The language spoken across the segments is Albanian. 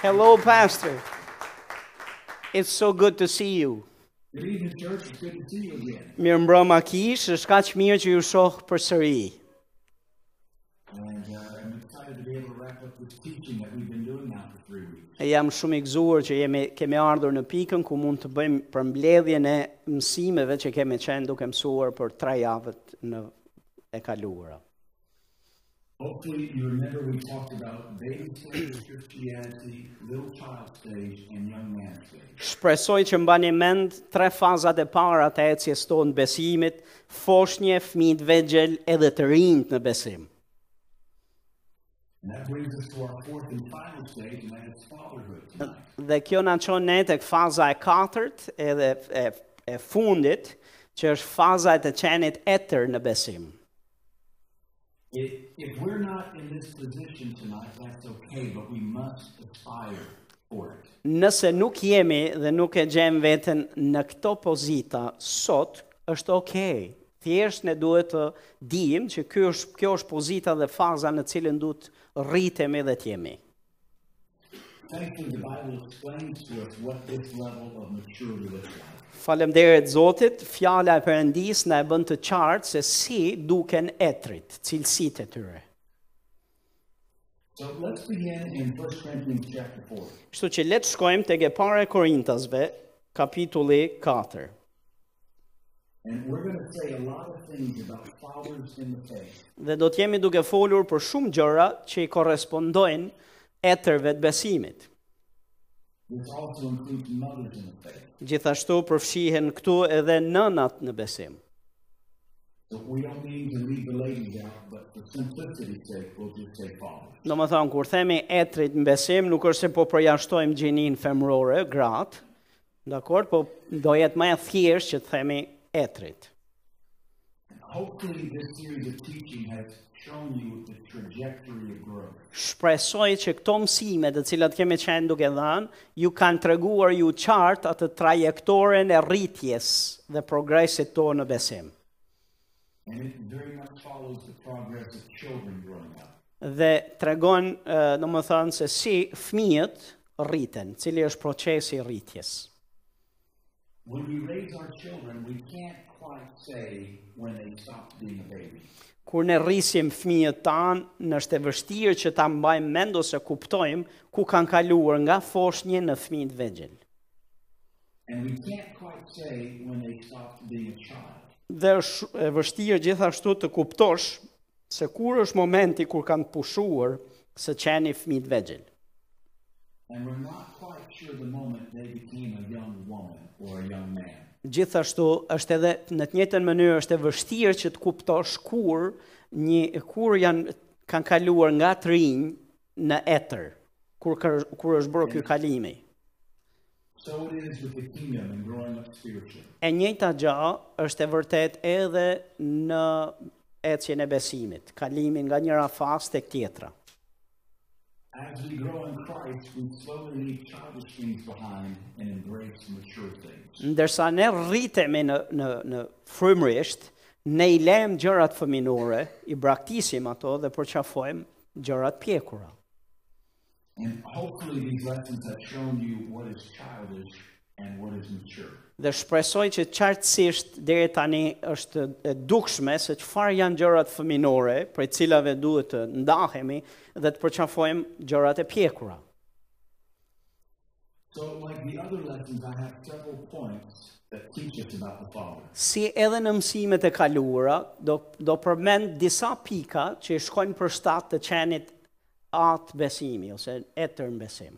Hello, Pastor. It's so good to see you. Mirëmbrëma kishë, është kaq mirë që ju shoh përsëri. E jam shumë i gëzuar që jemi, kemi ardhur në pikën ku mund të bëjmë përmbledhjen e mësimeve që kemi qenë duke mësuar për tre javët e kaluara. Hopefully you remember we talked about baby stage Christianity, little child stage and young man stage. Shpresoj që mbani mend tre fazat e para të ecjes tonë të besimit, foshnje, fëmijët e vegjël edhe të rinjtë në besim. Dhe kjo na çon ne tek faza e katërt edhe e, e fundit, që është faza e të qenit etër në besim. If, if we're not in this position tonight, that's okay, but we must aspire for it. Nëse nuk jemi dhe nuk e gjejmë veten në këto pozita sot, është okay. Thjesht ne duhet të dimë që kjo është kjo është pozita dhe faza në cilën duhet të rritemi dhe të jemi. Faleminderit Zotit, fjala e Perëndisë na e bën të qartë se si duken etërit, cilësitë e tyre. So let's begin in 1 Corinthians chapter 4. Kështu që le të shkojmë tek e para e Korintasve, kapitulli 4. Dhe do të jemi duke folur për shumë gjëra që i korrespondojnë etërve të besimit. Gjithashtu përfshihen këtu edhe nënat në besim. Domethënë, kur themi etërit në besim, nuk është se po përjashtojmë gjininë femërore, gratë, Dakord, po do jetë më e thjeshtë që të themi etërit. Shpresoj që këto mësime të cilat kemi qenë duke dhënë, ju kanë treguar ju qartë atë trajektoren e rritjes dhe progresit tonë në besim. Dhe tregon, domethënë, se si fëmijët rriten, cili është procesi i rritjes. When we raise our children, we can't quite say when they stop being a baby. Kur ne rrisim fëmijët tanë, na është e vështirë që ta mbajmë mend ose kuptojmë ku kanë kaluar nga foshnje në fëmijë të vegjël. And we can't quite say when they stopped being a child. Dhe është e vështirë gjithashtu të kuptosh se kur është momenti kur kanë pushuar së qeni fëmijë të vegjël. And we're not quite sure the moment they became a young woman or a young man. Gjithashtu është edhe në të njëjtën mënyrë është e vështirë që të kuptosh kur një kur janë kanë kaluar nga të rinj në etër kur kur është bërë ky kalimi. So it is with the kingdom and growing up spiritually. E njëjta gjë është e vërtetë edhe në ecjen e besimit, kalimi nga njëra fazë tek tjetra. As we grow in Christ, we slowly leave childish things behind and embrace mature things. Ndërsa ne rritemi në në në frymërisht, ne i lejmë gjërat fëminore, i braktisim ato dhe përqafojmë gjërat pjekura. Dhe shpresoj që qartësisht deri tani është e dukshme se çfarë janë gjërat fëminore, prej të cilave duhet të ndahemi dhe të përqafojmë gjërat e pjekura. So like the other lessons I have several points that teach us about the Father. Si edhe në mësimet e kaluara do do përmend disa pika që i shkojnë për shtat të qenit Atë besimi ose etër në besim.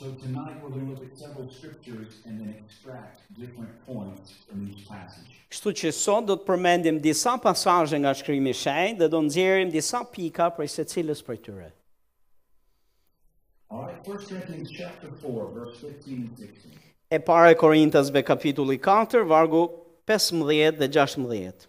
So tonight we're going to look at several scriptures and then extract different points from each passage. Kështu që sot do të përmendim disa pasazhe nga Shkrimi i Shenjtë dhe do nxjerrim disa pika prej secilës prej tyre. All right, 1 Corinthians chapter 4 verse 15 and 16. E para e Korintasve kapitulli 4 vargu 15 dhe 16.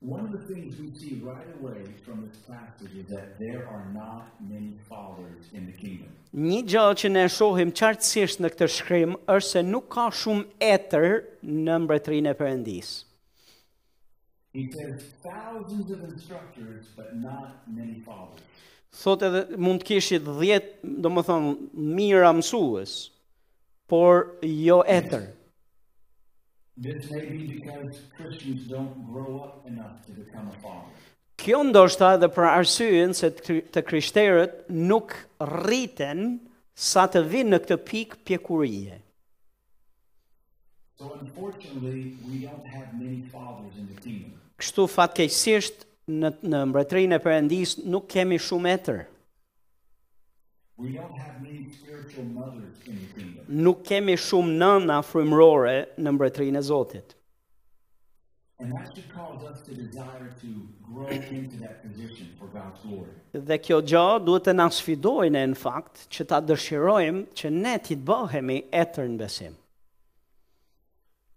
One of the things we see right away from this passage is that there are not many fathers in the kingdom. Një gjë që ne shohim qartësisht në këtë shkrim është se nuk ka shumë etër në mbretërinë e Perëndisë. He says thousands of instructors but not many fathers. Thotë edhe mund të kishit 10, domethënë mijëra mësues, por jo etër. Kjo ndoshta edhe për arsyen se të krishterët nuk rriten sa të vinë në këtë pikë pjekurie. So unfortunately we don't have many fathers in the kingdom. Kështu fatkeqësisht në në mbretërinë e Perëndisë nuk kemi shumë etër. Nuk kemi shumë nëna frymërore në mbretërinë e Zotit. Dhe kjo gjë duhet të na sfidojë në fakt që ta dëshirojmë që ne të bëhemi etër në besim.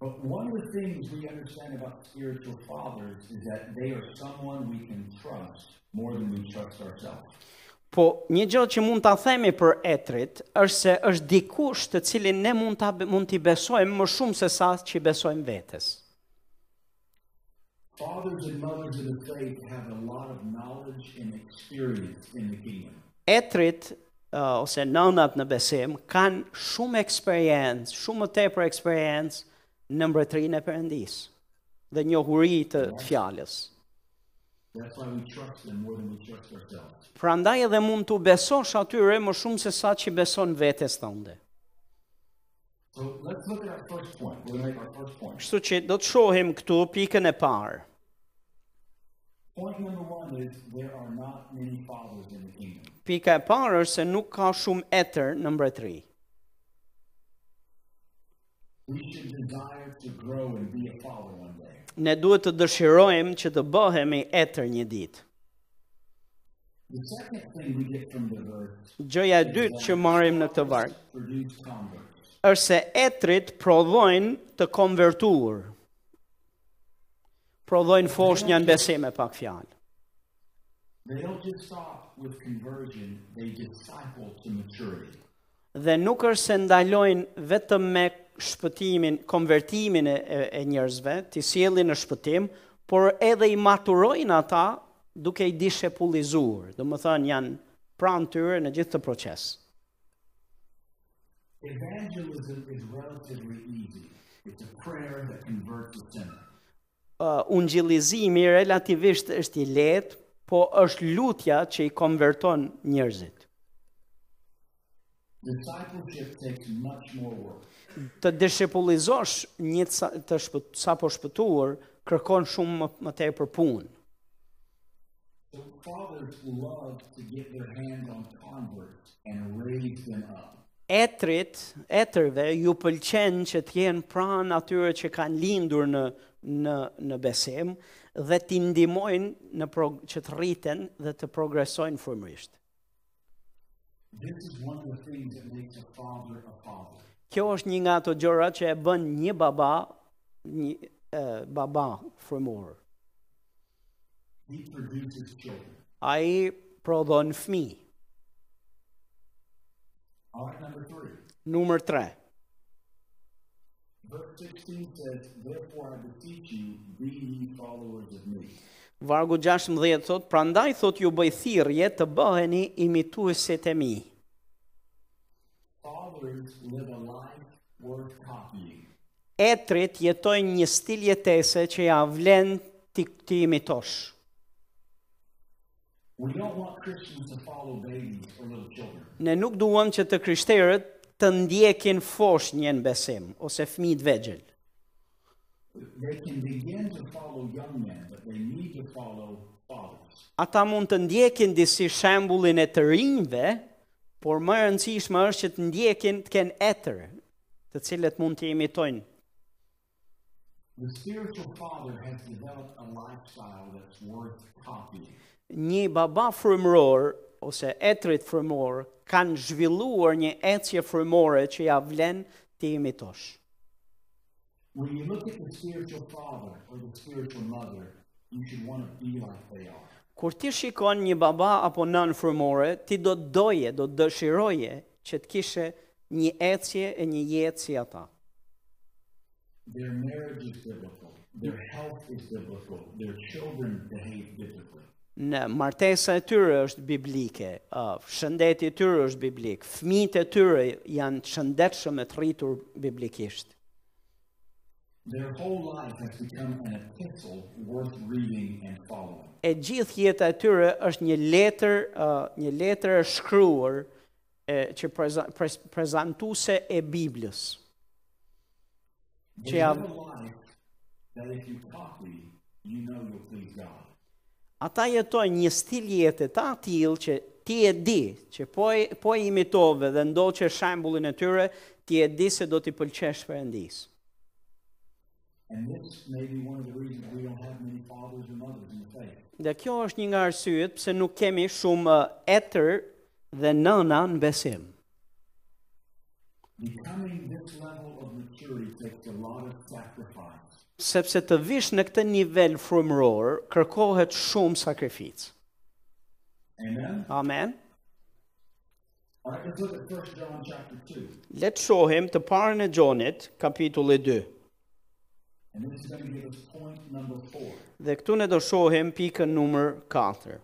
But one of the things we understand about spiritual fathers is that they are someone we can trust more than we trust ourselves. Po, një gjë që mund ta themi për etrit është se është dikush të cilin ne mund ta mund t'i besojmë më shumë se sa që i besojmë vetes. Fathers and mothers of the faith have a lot of knowledge and experience in the kingdom. Etrit uh, ose nënat në besim kanë shumë eksperiencë, shumë më tepër eksperiencë në mbretërinë e Perëndisë dhe njohuri të fjalës. Prandaj edhe mund t'u besosh atyre më shumë se sa që i beson vetes tënde. Kështu që do të shohim këtu pikën e parë. Pika e parë është se nuk ka shumë etër në mbretëri. Ne duhet të dëshirojmë që të bëhemi etër një ditë. Gjëja e dytë që marrim në këtë varg është se etrit prodhojnë të konvertuar. Prodhojnë foshnja në besim me pak fjalë. They don't just stop with conversion, they disciple to maturity. Dhe nuk është se ndalojnë vetëm me shpëtimin, konvertimin e, e njerëzve, t'i sjellin në shpëtim, por edhe i maturojnë ata duke i dishepullizuar. Domethënë janë pranë tyre në gjithë këtë proces. Evangelism is relatively easy. It's a prayer that converts a sinner. Ungjillizimi relativisht është i lehtë, po është lutja që i konverton njerëzit. Discipleship takes much more work. Të dishepullizosh një të saposhpëtuar kërkon shumë më tepër punë. the fathers love to get their hands on converts and raise them up. Etrit, etërve ju pëlqen që të jenë pranë atyre që kanë lindur në në në besim dhe t'i ndihmojnë në pro, që të rriten dhe të progresojnë frymërisht. Kjo është një nga ato gjëra që e bën një baba, një e, baba frymëror. Ai prodhon fëmijë. Numër 3. Vargu 16 thotë, prandaj thotë ju bëj thirrje të bëheni imituesit e mi. Etërit jetojnë një stil jetese që ia vlen t'i, t'i imitosh. Ne nuk duam që të krishterët të ndjekin foshnje në besim, ose fmijë të vegjël. Ata mund të ndjekin disi shembullin e të rinjve, por më e rëndësishme është që të ndjekin të kenë etër, të cilët mund t'i imitojnë The spiritual father has developed a lifestyle that's worth copying. Një baba frymëror ose etërit frymërorë kanë zhvilluar një ecje frymore që ia vlen ta imitosh. When you look at the spiritual father or the spiritual mother, you should want to be like they are. Kur ti shikon një baba apo nënë frymore, ti do të doje, do të dëshiroje që të kishe një ecje e një jetë si ata. Their marriage is biblical. Their health is biblical. Their children behave biblically. Martesa e tyre është biblike, uh, shëndeti i tyre është biblik, fëmijët e tyre janë të shëndetshëm e të rritur biblikisht. Their whole life has become an epistle worth reading and following. E gjithë jeta e tyre është një letër, uh, një letër e shkruar e që prezantuese e Biblës. Që ia Ata jetojnë një stil jete të atillë që ti e di, që po, po i imitove dhe ndoqe shembullin e tyre, ti e di se do t'i pëlqesh Perëndisë. Dhe kjo është një nga arsyet pse nuk kemi shumë uh, etër dhe nëna në besim. Sepse të vish në këtë nivel frymëror kërkohet shumë sakrificë. Amen. Amen. Le të shohim të parën e Gjonit, kapitulli 2. Dhe këtu ne do shohim pikën numër 4.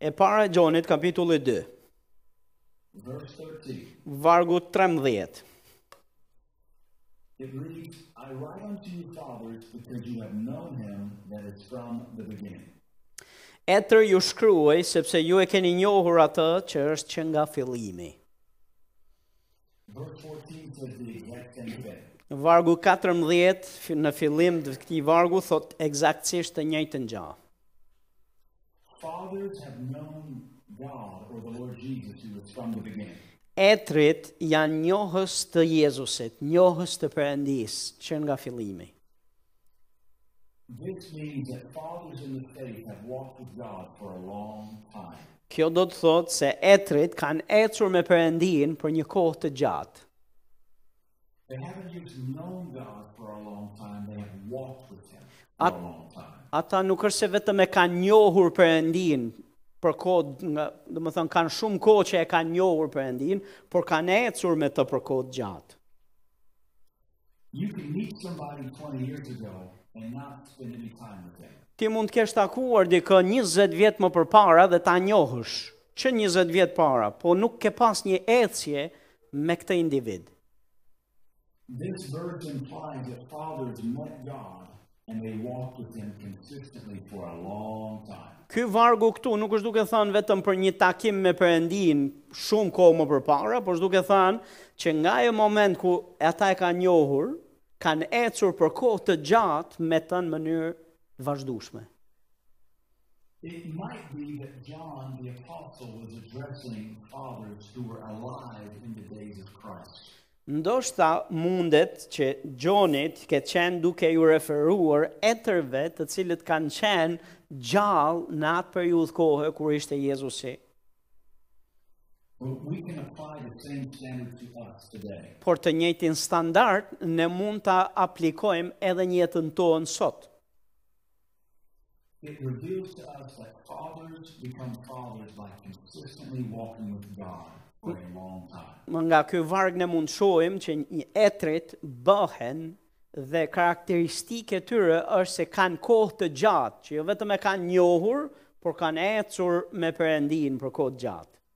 E para e Gjonit, kapitulli 2. Vargu 13. It reads, I write unto you fathers because you have known him that is from the beginning. Etër ju shkruaj sepse ju e keni njohur atë që është që nga fillimi. Vargu 14, në fillim të këtij vargu, thotë ekzaktësisht të njëjtën gjë. Etrit janë njohës të Jezusit, njohës të Perëndisë, që nga fillimi. This means that fathers in the faith have walked with God for a long time. Kjo do të thotë se etrit kanë ecur me Perëndinë për një kohë të gjatë. They haven't just known God for a long time, they have walked with him for a long time. Ata nuk është se vetëm e kanë njohur Perëndinë për kohë, domethënë kanë shumë kohë që e kanë njohur Perëndinë, por kanë ecur me të për kohë të gjatë. You can meet somebody 20 years ago and not spend any time with them. Ti mund të kesh takuar dikë 20 vjet më përpara dhe ta njohësh që 20 vjet para, po nuk ke pas një ecje me këtë individ. This verse implies that fathers met God Ky vargu këtu nuk është duke thënë vetëm për një takim me Perëndinë shumë kohë më përpara, por është duke thënë që nga ajo moment ku ata e kanë njohur, kanë ecur për kohë të gjatë me të në mënyrë vazhdueshme. It might be that John the apostle was addressing fathers who were alive in the days of Christ. Ndoshta mundet që Gjoni të ketë qenë duke iu referuar etërve të cilët kanë qenë gjallë në atë periudhë kohe kur ishte Jezusi. Por të njëjtin standard ne mund ta aplikojmë edhe në jetën tonë sot. It reveals to us that fathers become fathers by consistently walking with God for a long time. Nga ky varg ne mund shohim që një etrit bëhen dhe karakteristike e tyre është se kanë kohë të gjatë, që jo vetëm e kanë njohur, por kanë ecur me Perëndinë për kohë të gjatë.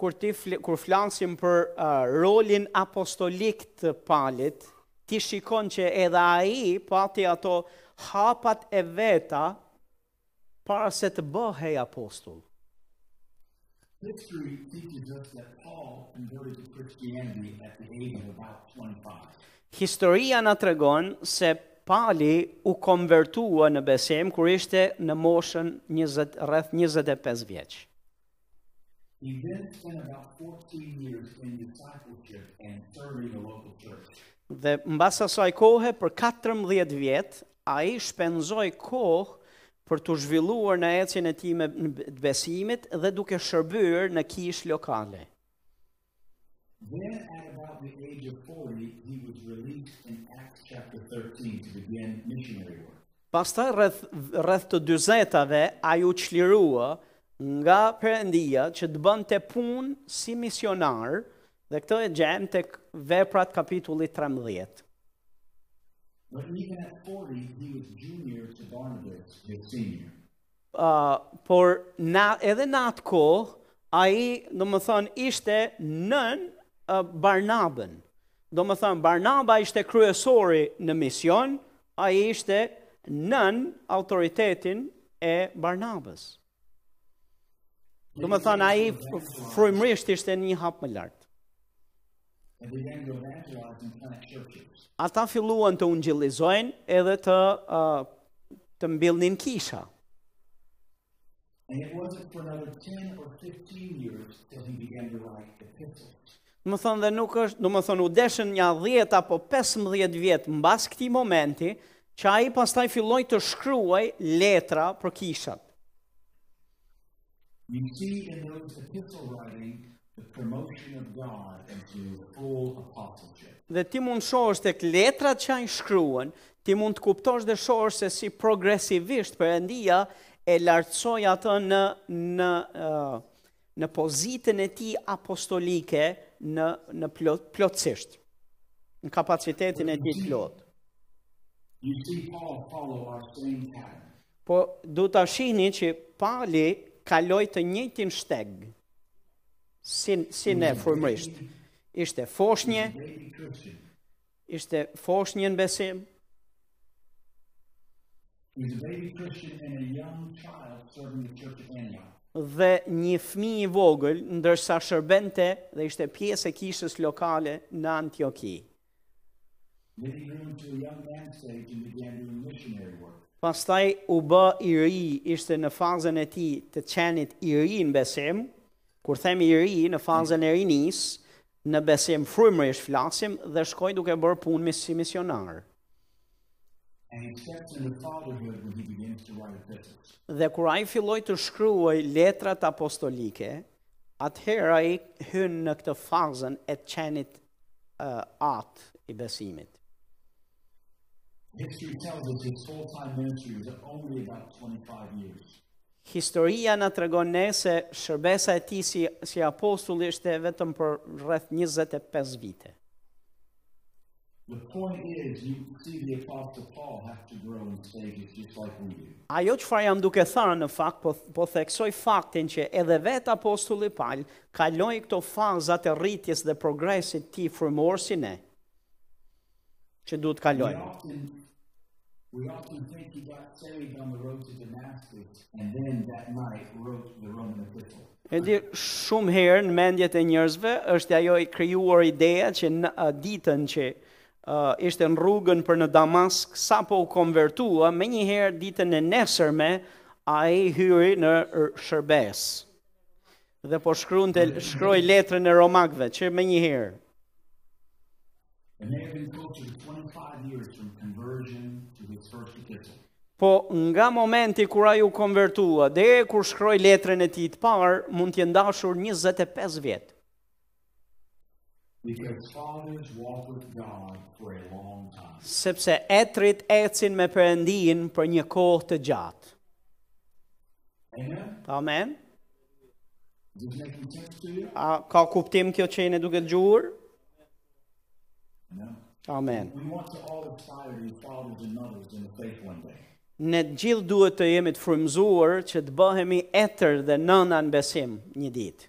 Kur ti kur flasim për uh, rolin apostolik të Palit, ti shikon që edhe ai pati ato hapat e veta para se të bëhej apostull. History teaches us that Paul converted to Christianity at the age of about 25. Historia na tregon se Pali u konvertua në besim kur ishte në moshën rreth 25 vjeç. He then spent about 14 years in discipleship and serving the local church. Dhe mbas asaj kohe për 14 vjet ai shpenzoi kohë për t'u zhvilluar në ecjen e tij të besimit dhe duke shërbyer në kishë lokale. Then at about the age of 40, he was released in Acts chapter 13 to begin missionary work. Pastaj rreth rreth të 40-tave ai u çlirua nga Perëndia që të bënte punë si misionar dhe këtë e gjejmë tek veprat kapitulli 13. But even at 40, he was junior to Barnabas, his senior. por edhe në atë kohë ai, domethënë, ishte nën Barnabën. Domethënë, Barnaba ishte kryesori në mision, ai ishte nën autoritetin e Barnabës. Domethënë, ai frymërisht ishte një hap më lart. Ata filluan të ungjillizojnë edhe të uh, të mbillnin kisha. Domethënë dhe nuk është, domethënë u deshën nja 10 apo 15 vjet mbas këtij momenti, që ai pastaj filloi të shkruajë letra për kishat. We see in those epistle writing the promotion of God into full apostleship. Dhe ti mund shohësh tek letrat që ai shkruan, ti mund të kuptosh dhe shohësh se si progresivisht Perëndia e lartësoi atë në në uh, në pozitën e tij apostolike në në plot, plotësisht në kapacitetin e tij plotë. You see Paul follow our same pattern. Po do ta shihni që Pali kaloi të njëjtin shteg si si ne frymërisht. Ishte foshnje. Ishte foshnje në besim. Dhe një fmijë i vogël, ndërsa shërbente dhe ishte pjesë e kishës lokale në Antioki. Pastaj u bë i ri, ishte në fazën e tij të qenit i ri në besim. Kur them i ri, në fazën e rinisë, në besim frymërisht flasim dhe shkoi duke bërë punën si misionar. Dhe kur ai filloi të shkruajë letrat apostolike, atëherë ai hyn në këtë fazën e të qenit atë i besimit. Historia na tregon ne se shërbesa e tij si si apostull ishte vetëm për rreth 25 vite. The point is you see the apostle Paul have to grow in stages just like we do. Ajo çfarë jam duke thënë në fakt po po theksoj faktin që edhe vetë apostulli Pal kaloi këto fazat e rritjes dhe progresit të tij frymor si ne, që duhet të kalojmë. We often think he got saved on the road to Damascus and then that night wrote the Roman epistle. Edhe shumë herë në mendjet e njerëzve është ajo e krijuar ideja që në uh, ditën që uh, ishte në rrugën për në Damask sapo u konvertua, menjëherë ditën e nesërme ai hyri në shërbesë. Dhe po shkruante, shkroi letrën e romakëve që menjëherë. Po nga momenti kur ai u konvertua deri kur shkroi letrën e tij të parë, mund t'i jenë dashur 25 vjet. Sepse etërit ecin me Perëndinë për një kohë të gjatë. Amen. A ka kuptim kjo që jeni duke dëgjuar? Amen. Ne të gjithë duhet të jemi të frymëzuar që të bëhemi etër dhe nëna në besim një ditë.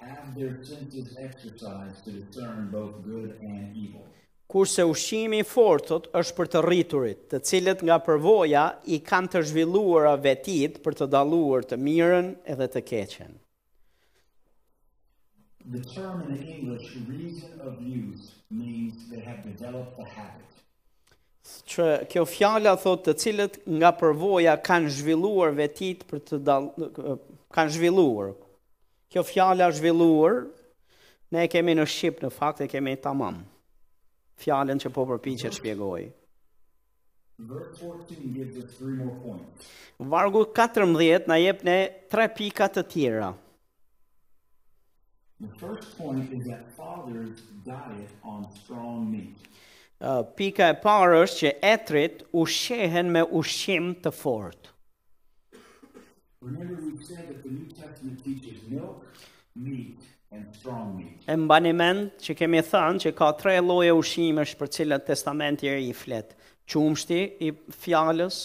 have their senses exercised to discern both good and evil. Kurse ushqimi i fortë është për të rriturit, të cilët nga përvoja i kanë të zhvilluara vetitë për të dalluar të mirën edhe të keqen. The term in English reason of use means they have developed the habit. që kjo fjala thotë të cilët nga përvoja kanë zhvilluar vetitë për të dal, kanë zhvilluar. Kjo fjala zhvilluar ne e kemi në shqip në fakt e kemi tamam. Fjalën që po përpiqet të shpjegojë. Vargu 14 na jep ne tre pika të tjera. The first point is that fathers diet on strong meat. Uh, pika e parë është që etrit ushqehen me ushqim të fortë. Remember we said that the New Testament teaches milk, meat and strong meat. E mbani mend që kemi thënë që ka tre lloje ushqimesh për të cilat Testamenti i Ri flet. Qumshti i fjalës,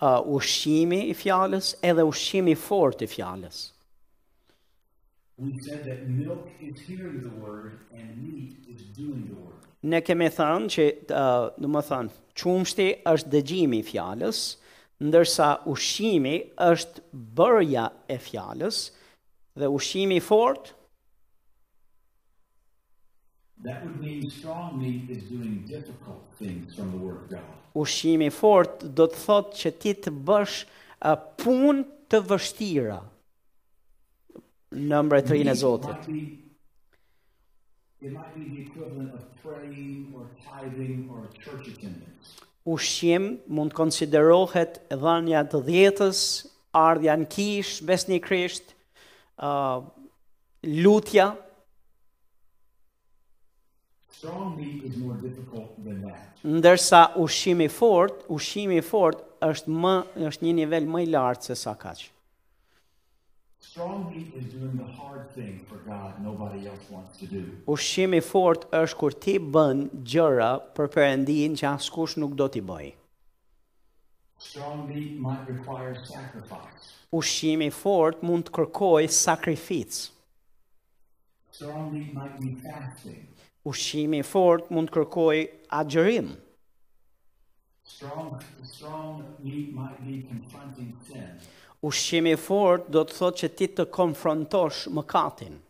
uh, ushqimi i fjalës, edhe ushqimi i fortë i fjalës. We said that milk is hearing the word and meat is doing the word. Ne kemi thënë që, uh, domethënë, qumshti është dëgjimi i fjalës, ndërsa ushqimi është bërja e fjalës dhe ushqimi i fortë That would mean strong meat is doing difficult things from the word of God. Ushqimi i fortë do të thotë që ti të bësh uh, punë të vështira në mbretërinë e Zotit. It might be the equivalent of praying or tithing or a church attendance. Ushqim mund të konsiderohet dhënia e të dhjetës, ardhja në kishë, besnikërisht, uh, Lutja Ndërsa ushqimi i fortë, ushqimi i fortë është më është një nivel më i lartë se sa kaq. Ushqimi i fortë është kur ti bën gjëra për Perëndinë që askush nuk do t'i bëjë. Ushqimi i fortë mund të kërkojë sakrificë. Ushqimi i fortë mund të kërkojë agjërim. Ushqimi i fortë do të thotë që ti të konfrontosh mëkatin.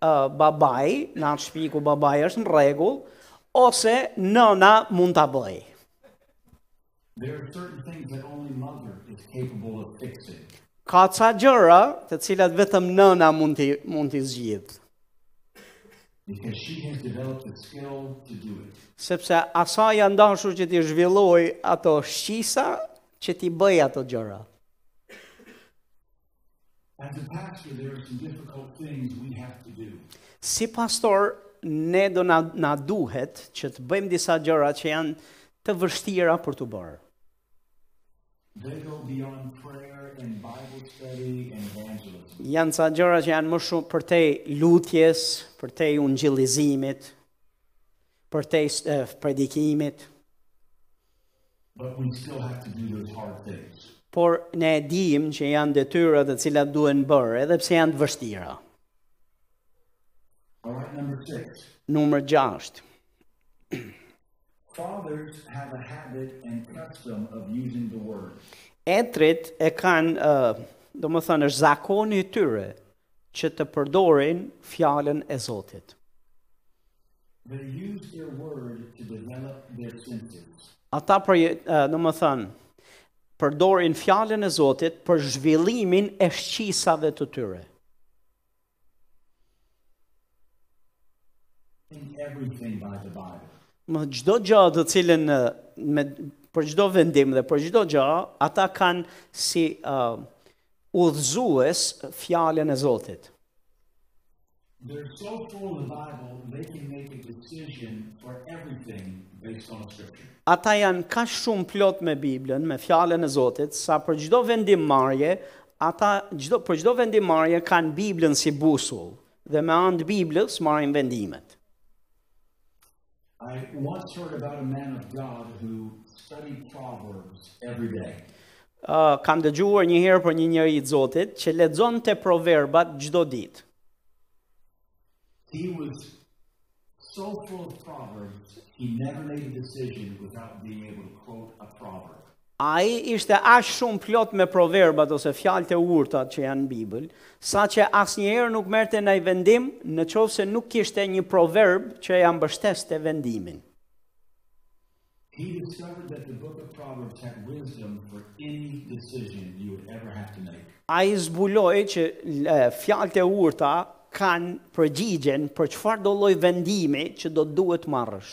babai, në atë shpi ku babai është në rregull, ose nëna mund ta bëjë. Ka ca gjëra të cilat vetëm nëna mund t'i mund t'i zgjidhë. Sepse asaj i është dashur që t'i zhvillojë ato shqisa që t'i bëjë ato gjëra. Si pastor, ne do na, na duhet që të bëjmë disa gjëra që janë të vështira për t'u bërë. Janë ca gjëra që janë më shumë përtej lutjes, përtej ungjillizimit, përtej predikimit. Por ne e dijmë që janë detyra të cilat duhen bërë, edhe pse janë të vështira. Numër 6. Fathers have a habit and custom of using the word. Etrit e kanë, uh, domethënë, është zakoni i tyre, që të përdorin Fjalën e Zotit. Ata për, domethënë, përdorin fjalën e Zotit për zhvillimin e shqisave të tyre. Me çdo gjë të cilën me, për çdo vendim dhe për çdo gjë, ata kanë si uh, udhëzues Fjalën e Zotit. They're so full of the Bible, they can make a decision for everything based on scripture. Ata janë kaq shumë plot me Biblën, me fjalën e Zotit, sa për çdo vendimmarrje, ata çdo për çdo vendimmarrje kanë Biblën si busull dhe me anë të Biblës marrin vendimet. I once heard about a man of God who studied proverbs every day. Uh, kam dëgjuar një herë për një njeri i Zotit që lexon te proverbat çdo ditë. He was so full of proverbs, he never made a decision without being able to quote a proverb. Ai ishte aq shumë plot me proverbat ose fjalët e urta që janë në Bibël, saqë asnjëherë nuk merrte naj vendim në qoftë se nuk kishte një proverb që ia mbështeste vendimin. He discovered that the book of Proverbs had wisdom for any decision you would ever have to make. Ai zbuloi që fjalët e urta kanë përgjigjen për çfarëdo lloj vendimi që do duhet të marrësh.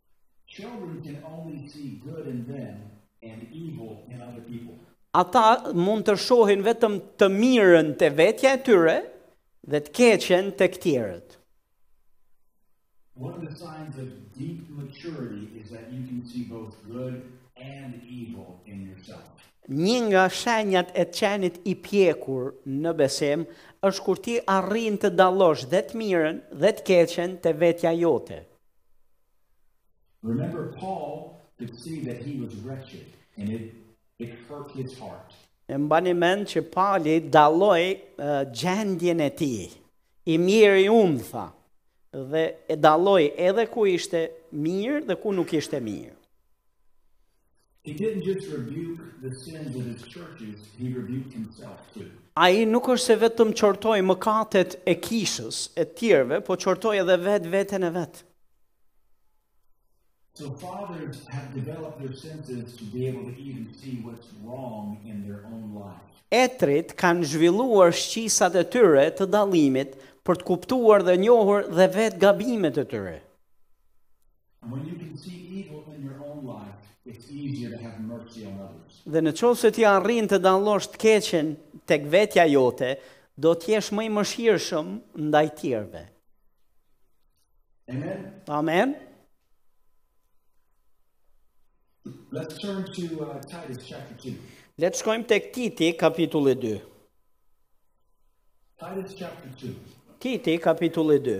Ata mund të shohin vetëm të mirën te vetja e tyre dhe të keqen tek tjerët. One of the signs of deep maturity is that you can see both good and evil in yourself. Një nga shenjat e të qenit i pjekur në besim është kur ti arrin të dallosh dhe të mirën dhe të keqen te vetja jote. Remember Paul could see that he was wretched and it it hurt his heart. E mbani mend që Pali dalloi uh, gjendjen e tij. I mjeri unë, tha. Dhe e dalloi edhe ku ishte mirë dhe ku nuk ishte mirë. He didn't just rebuke the sins of his churches, he rebuked himself too. Ai nuk është se vetëm qortoi mëkatet e kishës e të tjerëve, po qortoi edhe vetë veten e vet. So fathers have developed their senses to be able to even see what's wrong in their own life. Etrit kanë zhvilluar shqisat e tyre të dallimit për të kuptuar dhe njohur dhe vetë gabimet e tyre. And when you can see evil in your own life, it's easier to have mercy on others. Dhe në qoftë se ti arrin të dallosh të keqen tek vetja jote, do të jesh më i mëshirshëm ndaj tjerëve. Amen. Amen. Let's turn to uh, Titus chapter 2. Le të shkojmë tek Titi kapitulli 2. Titus chapter 2. Titi kapitulli 2.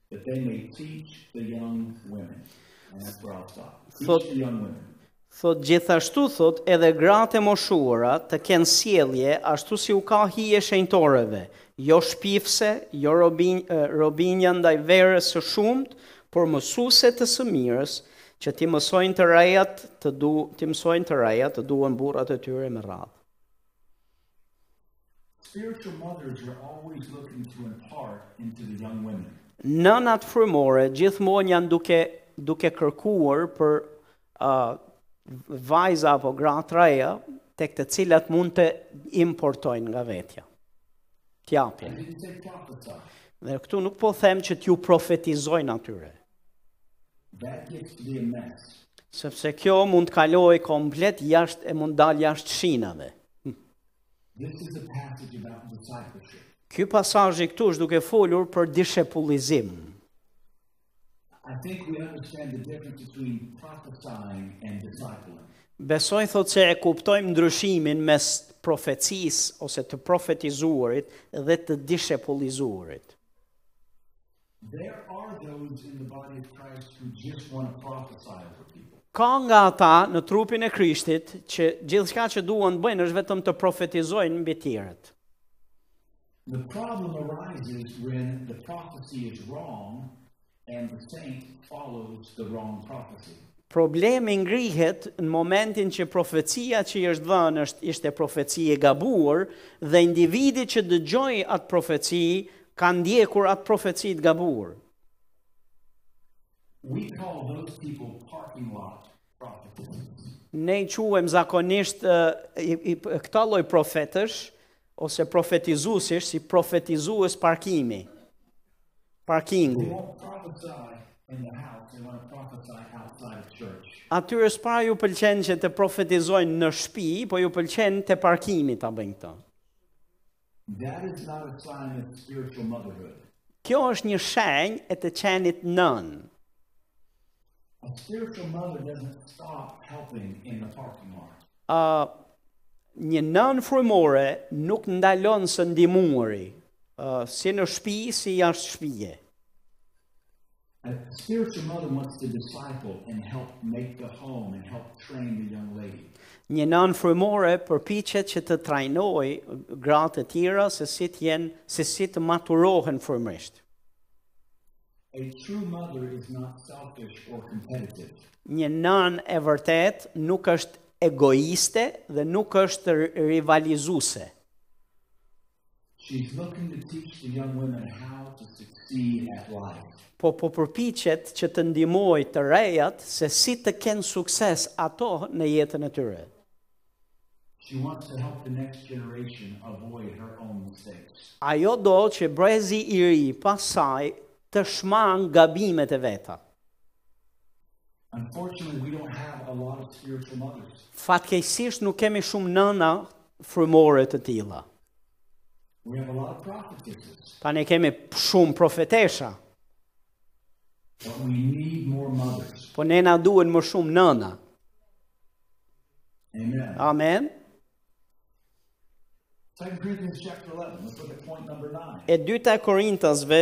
that they may teach the young women. And that's where I'll stop. Teach the young women. Thotë gjithashtu thotë edhe gratë e moshuara të kenë sjellje ashtu si u ka hije shenjtoreve, jo shpifse, jo robi, robinja ndaj verës së shumtë, por mësuese të së mirës, që t'i mësojnë të rejat të du, t'i mësojnë të rejat të duan burrat e tyre me radhë. Spiritual mothers are always looking to impart into the young women. Nënat frymore gjithmonë janë duke duke kërkuar për uh, vajza apo gra të reja tek të cilat mund të impartojnë nga vetja. T'japin. Dhe këtu nuk po them që t'ju profetizojnë atyre. Sepse kjo mund të kalojë komplet jashtë e mund të dalë jashtë shinave. Ky pasazhi këtu është duke folur për dishepullizim. Besoj thotë se e kuptojmë ndryshimin mes profecisë ose të profetizuarit dhe të dishepullizuarit. There are those in the body of Christ who just want to prophesy over people. Ka nga ata në trupin e Krishtit që gjithçka që duan të bëjnë është vetëm të profetizojnë mbi të tjerët. The problem arises when the prophecy is wrong and the saint follows the wrong prophecy. Problemi ngrihet në momentin që profecia që i është dhënë është ishte profeci e gabuar dhe individi që dëgjoi atë profeci Ka ndjekur atë profeci të gabuar. We call those people parking lot prophets. Ne i quajmë zakonisht këta lloj profetësh ose profetizuesish si profetizues parkimi. Parkingu. Atyre s'para ju pëlqen që të profetizojnë në shpi, po ju pëlqen te parkimi ta bëjnë këtë. That is not a sign of spiritual motherhood. Kjo është një shenjë e të qenit nënë. A spiritual mother doesn't stop helping in the parking lot. Uh, një nënë frymore nuk ndalon së ndihmuari, uh, si në shpi si jashtë shpie. a spiritual mother wants to disciple and help make the home and help train the young lady. Një nënë frymore përpiqet që të trajnojë gratë e tjera se si të jenë, se si të maturohen frymërisht. A true mother is not selfish or competitive. Një nënë e vërtetë nuk është egoiste dhe nuk është rivalizuese. She's looking to teach the young women how to succeed at life. Po po përpiqet që të ndihmojë të rejat se si të kenë sukses ato në jetën e tyre. She wants to help the next generation avoid her own mistakes. Ajo do që brezi i ri pas saj të shmangë gabimet e veta. Fatkeqësisht nuk kemi shumë nëna frymore të tilla. Tani kemi shumë profetesha. Po ne na duhen më shumë nëna. Amen. Amen. E dyta e Korintasve,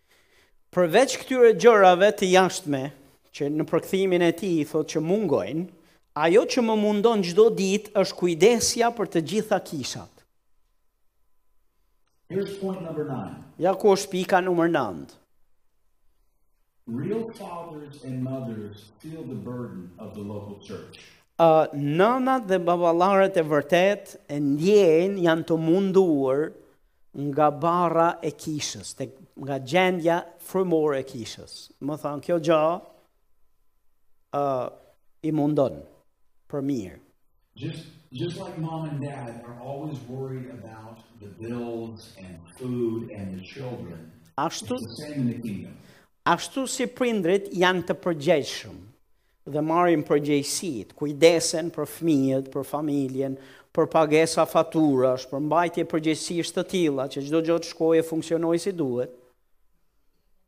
Përveç këtyre gjërave të jashtme, që në përkthimin e tij thotë që mungojnë, ajo që më mundon çdo ditë është kujdesja për të gjitha kishat. Here's point number 9. Ja ku është pika numër 9. Real fathers and mothers feel the burden of the local church. Uh, nënat dhe baballarët e vërtetë e ndjejnë janë të munduar nga barra e kishës, tek, nga gjendja frymore e kishës. Me thanë, kjo gja uh, i mundon për mirë. Just, just like mom and dad are always worried about the bills and food and the children. Ashtu, ashtu si prindërit janë të përgjegjshëm dhe marrin përgjegjësi, kujdesen për fëmijët, për familjen, për pagesa faturash, për mbajtje përgjegjësish të tilla që çdo gjë të shkojë e funksionojë si duhet.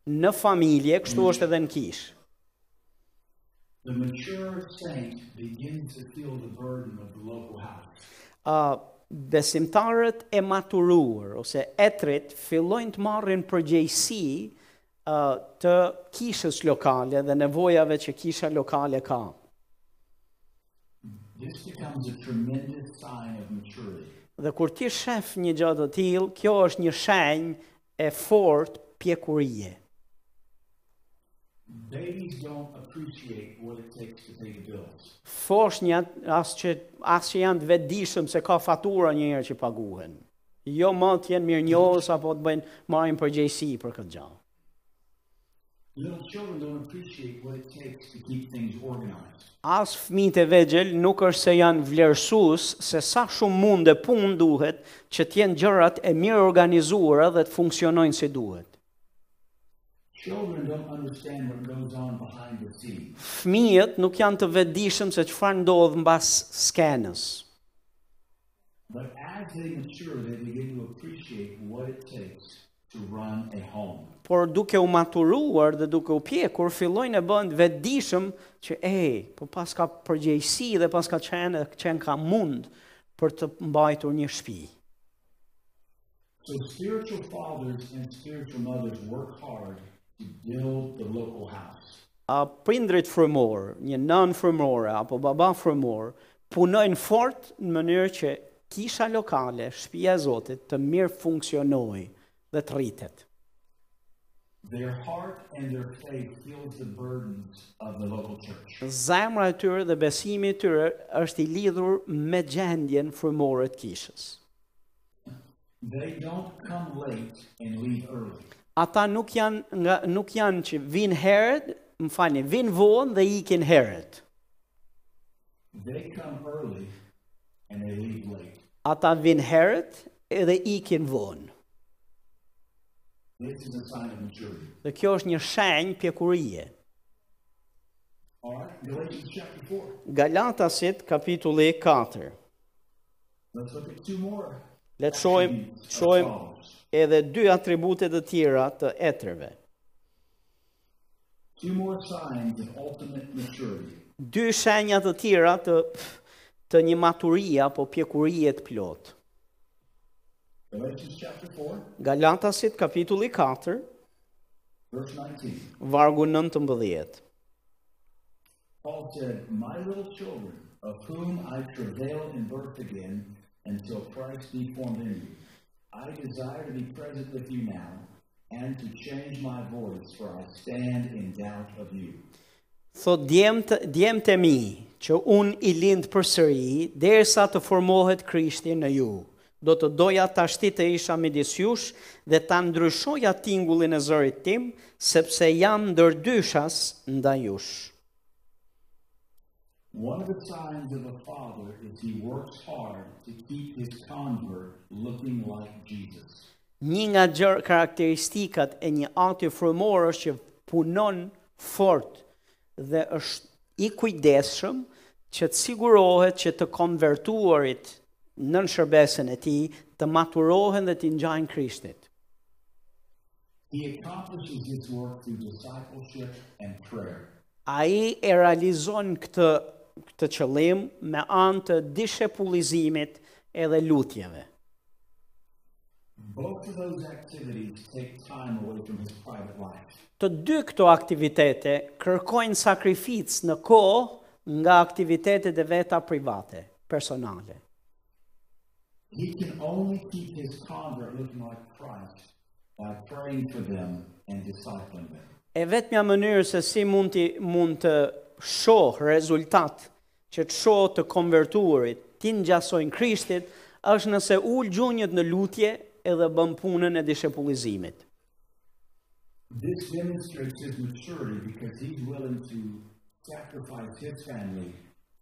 Në familje, kështu mm. është edhe në kishë. The mature saint begins to feel the burden of the local house. Uh, besimtarët e maturuar ose etërit fillojnë të marrin përgjegjësi të kishës lokale dhe nevojave që kisha lokale ka. Dhe kur ti shef një gjë të tillë, kjo është një shenjë e fortë pjekurie. Babies don't appreciate what it takes to pay the bills. Foshnjat as që as që janë të vetëdijshëm se ka fatura një herë që paguhen. Jo më të jenë mirënjohës apo të bëjnë marrin përgjegjësi për këtë gjë. Little children don't appreciate what it takes to keep things organized. As fëmijët e vegjël nuk është se janë vlerësues se sa shumë mund e punë duhet që të jenë gjërat e mirëorganizuara dhe të funksionojnë si duhet. Children don't understand what goes on behind the scenes. Fëmijët nuk janë të vetëdijshëm se çfarë ndodh mbas skenës. But as they mature, they begin to appreciate what it takes to run a home. Por duke u maturuar dhe duke u pjekur, fillojnë e bëhen të vetëdijshëm që ej, po paska përgjegjësi dhe paska qen qenka mund për të mbajtur një shtëpi. So spiritual fathers and spiritual mothers work hard to build the local house. A prindërit frymorë, një nënë frymore apo baba frymor punojnë fort në mënyrë që kisha lokale, shtëpia e Zotit të mirëfunksionojë dhe të rritet. Their heart and their faith feels the burdens of the local church. Zemra e tyre dhe besimi i tyre është i lidhur me gjendjen frymore të kishës. They don't come late and leave early. Ata nuk janë nga nuk janë që vijnë herët, më falni, vijnë vonë dhe ikin herët. They come early and they leave late. Ata vijnë herët edhe ikin vonë. This is a sign of maturity. Dhe kjo është një shenjë pjekurie. Galatasit kapitulli 4. Le të shohim, shohim edhe dy atribute të tjera të etërve. Dy shenja të tjera të të një maturie apo pjekurie të plotë. Galatasit kapitulli 4 vargu 19. Paul said, My little children, of whom I travail in birth again until Christ be formed in you. I desire to be present with you now and to change my voice, for I stand in doubt of you. Thot djemt, djemt e mi, që un i lind për sëri, derisa të formohet Krishti në ju. Do të doja tashti të isha midis jush dhe ta ndryshoja tingullin e zërit tim, sepse jam ndërdyshas ndaj jush. One of the signs of a father is he works hard to keep his convert looking like Jesus. Një nga gjër karakteristikat e një ati frymor është që punon fort dhe është i kujdesshëm që të sigurohet që të konvertuarit nën shërbesën e tij të maturohen dhe t'i ngjajnë Krishtit. He accomplishes his work through discipleship and prayer. Ai e realizon këtë këtë qëllim me anë të dishepullizimit edhe lutjeve. Të dy këto aktivitete kërkojnë sakrificë në kohë nga aktivitetet e veta private, personale. He can only keep his convert looking like Christ by praying for them and discipling them. E vetmja mënyrë se si mund të mund të shohë rezultat që të shohë të konvertuarit t'i ngjasojnë Krishtit është nëse ul gjunjët në lutje edhe bën punën e dishepullizimit. This demonstrates his maturity because he's willing to sacrifice his family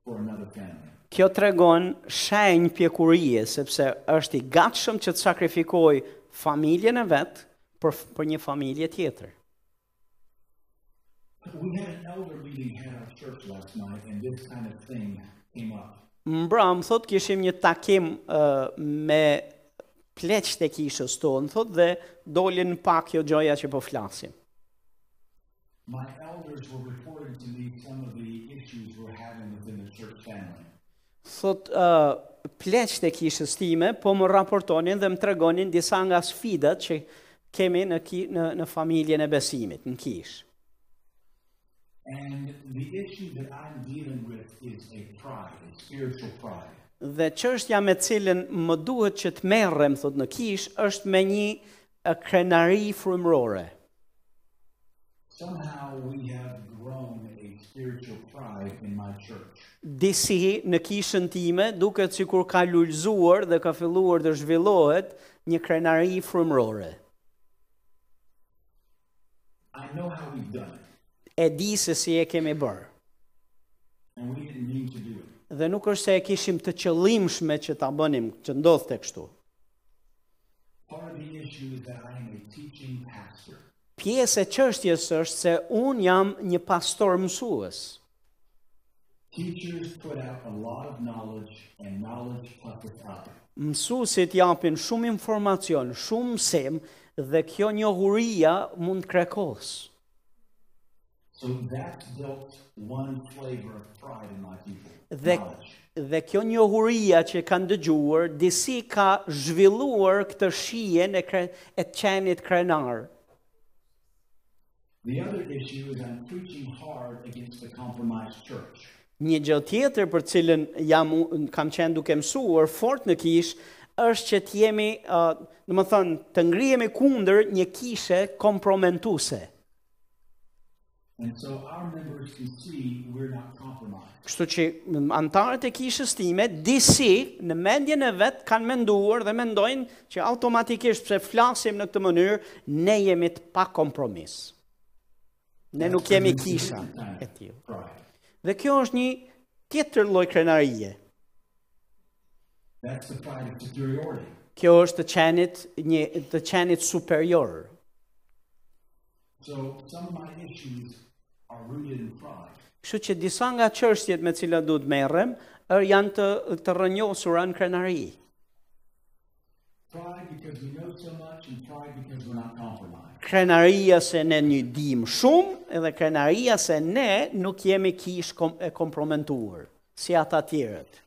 for another family. Kjo tregon shenjë pjekurie sepse është i gatshëm që të sakrifikojë familjen e vet për për një familje tjetër. Mbrëmë, thotë, kishim një takim uh, me pleqtë e kishës tonë, thotë, dhe doli pak kjo gjëja që po flasim. My elders were reporting to me some of the issues we're having within the church family. Thotë, Pleqtë e kishës time po më raportonin dhe më tregonin disa nga sfidat që kemi në, ki, në, në familjen e besimit, në kishë. Dhe çështja me të cilën më duhet që të merrem thotë në kishë është me një krenari frymërore. Somehow we have grown a spiritual pride in my church. Disi në kishën time duket sikur ka lulëzuar dhe ka filluar të zhvillohet një krenari frymërore. I know how we've done it. E di se si e kemi bërë. And we didn't mean to do it. Dhe nuk është se e kishim të qëllimshme që ta bënim, që të ndodhte kështu. Part of the issue is that I am a teaching pastor. Pjesë e çështjes është se unë jam një pastor mësues. Teachers put out a lot of knowledge and knowledge puffs us up. Mësuesit japin shumë informacion, shumë mësim dhe kjo njohuria mund të të krekosë. So that built one flavor of pride in my people. Dhe dhe kjo njohuria që kanë dëgjuar, disi ka zhvilluar këtë shijen e kre, e të qenit krenar. The other issue is I'm preaching hard against the compromised church. Një gjë tjetër për të cilën jam kam qenë duke mësuar fort në kishë është që të jemi, uh, domethënë, të ngrihemi kundër një kishe kompromentuese. And so our members can see we're not compromised. Kështu që anëtarët e kishës time disi në mendjen e vet kanë menduar dhe mendojnë Që automatikisht pse flasim në këtë mënyrë, ne jemi të pakompromis. Ne nuk jemi kisha e tillë. Dhe kjo është një tjetër lloj krenarie. That's the pride of superiority. Kjo është të qenit, një të qenit superior. Kështu që disa nga çështjet me të cilat duhet të merrem janë të të rrënjosura në krenari. Krenaria se ne një dim shumë edhe krenaria se ne nuk jemi kishë kom, e komprometuar. si ata të tjerët.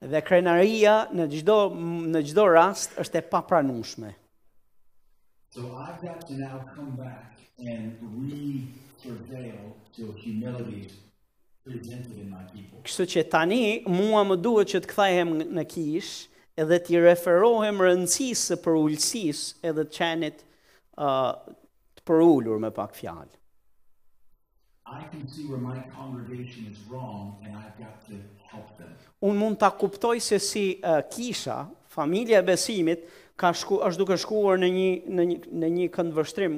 Dhe krenaria në çdo, në çdo rast është e papranueshme. So I've got to now come back and re-surveil to humility presented in my people. Kështu që tani mua më duhet që të kthehem në kishë edhe t'i referohem rëndësisë së përulësisë edhe të qenit uh, të përulur me pak fjalë. I can see where my congregation is wrong and I've got to help them. Unë mund ta kuptoj se si uh, kisha, familja e besimit ka shku është duke shkuar në një në një në një këndvështrim,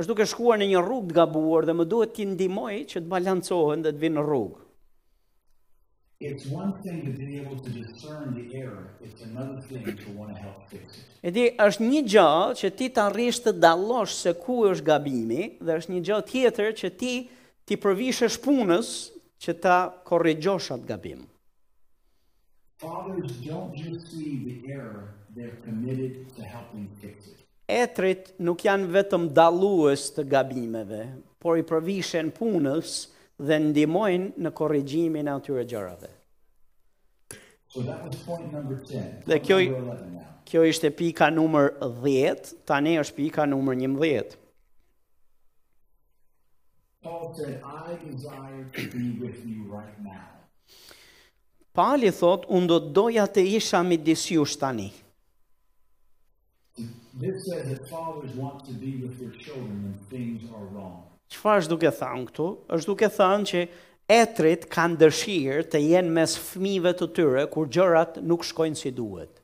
është duke shkuar në një rrugë të gabuar dhe më duhet t'i ndihmoj që të balancohen dhe të vinë në rrugë. It's one thing to be able to discern the error, it's another thing to want to help fix it. Edhe është një gjë që ti të arrish të dallosh se ku është gabimi dhe është një gjë tjetër që ti t'i përvishesh punës që ta korrigjosh atë gabim. Fathers don't just see the error, they're committed to helping fix it. Etërit nuk janë vetëm dallues të gabimeve, por i përvishen punës dhe ndihmojnë në korrigjimin e atyre gjërave. Dhe kjo kjo ishte pika numër 10, tani është pika numër 11. Paul said, I desire to be with you right now. Pali thotë, unë do të doja të isha midis jush tani. Çfarë është duke thënë këtu? Është duke thënë që etërit kanë dëshirë të jenë mes fëmijëve të tyre kur gjërat nuk shkojnë si duhet.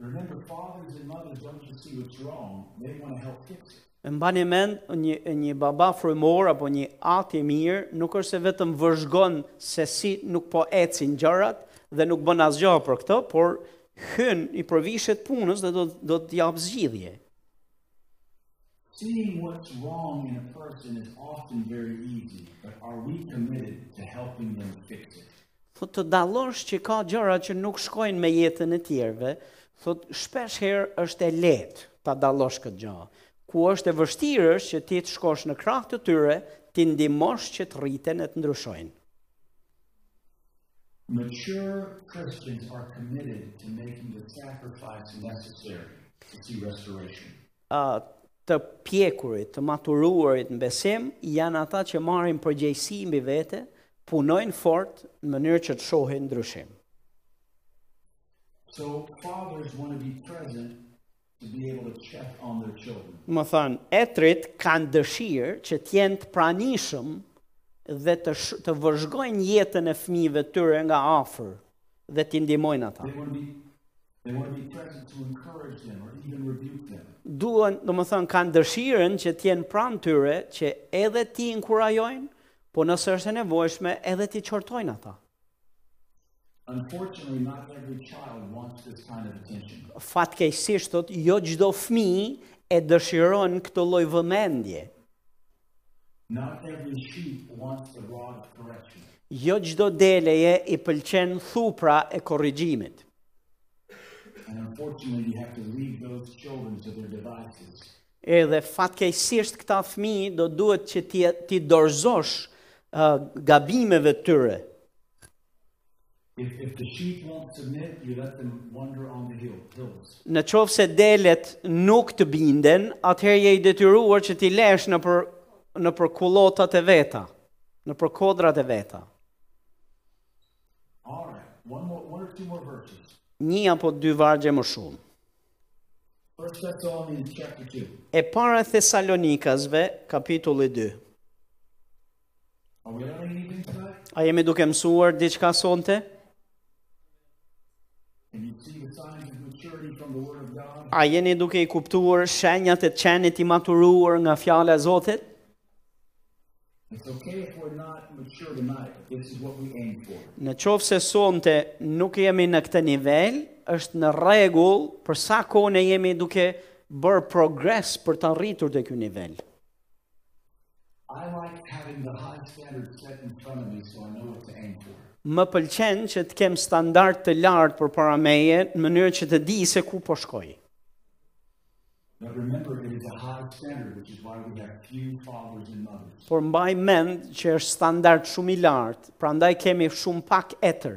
Remember fathers and mothers don't just see what's wrong, they want to help fix it. E mbani mend, një, një baba frymor apo një atë i mirë nuk është se vetëm vëzhgon se si nuk po ecin gjërat dhe nuk bën asgjë për këtë, por hyn i përvishet punës dhe do do të japë zgjidhje. Seeing what's wrong in a person is often very easy, but are we committed to helping them fix it? Thotë të dallosh që ka gjëra që nuk shkojnë me jetën e të tjerëve, thotë shpesh herë është e lehtë ta dallosh këtë gjë. Ku është e vështirë është që ti të shkosh në krah të tyre, t'i ndihmosh që të rriten e të ndryshojnë. Mature Christians are committed to making the sacrifice necessary to see restoration. Të pjekurit, të maturuarit në besim janë ata që marrin përgjegjësi mbi vete, punojnë fort në mënyrë që të shohin ndryshim. So fathers want to be present to be able to check on their children. Domethënë, etërit kanë dëshirë që të jenë të pranishëm dhe të sh të vëzhgojnë jetën e fëmijëve të tyre nga afër dhe t'i ndihmojnë ata. Duan, domethënë, kanë dëshirën që t'jenë pranë tyre që edhe t'i inkurajojnë, po nëse është e nevojshme edhe t'i qortojnë ata. Fatkeqësisht, thot, jo çdo fmijë e dëshiron këtë lloj vëmendje. Not every sheep wants the rod of correction. Jo çdo deleje i pëlqen thupra e korrigjimit. And unfortunately you have to leave those children to their devices. Edhe fatkeqësisht këta fëmijë do duhet që ti t'i dorëzosh uh, gabimeve të tyre. Në qoftë se delet nuk të binden, atëherë je i detyruar që t'i lësh nëpër, nëpër kullotat e veta, nëpër kodrat e veta. Një apo dy vargje më shumë. E para Thesalonikasve, kapitulli 2. A jemi duke mësuar diçka sonte? A jeni duke i kuptuar shenjat e të qenit i maturuar nga fjala e Zotit? Në qoftë se sonte nuk jemi në këtë nivel, është në rregull për sa kohë ne jemi duke bërë progres për t'u rritur te ky nivel. Më pëlqen që të kem standard të lartë përpara meje, në mënyrë që të di se ku po shkoj. Por mbani mend që është standard shumë i lartë, prandaj kemi shumë pak etër.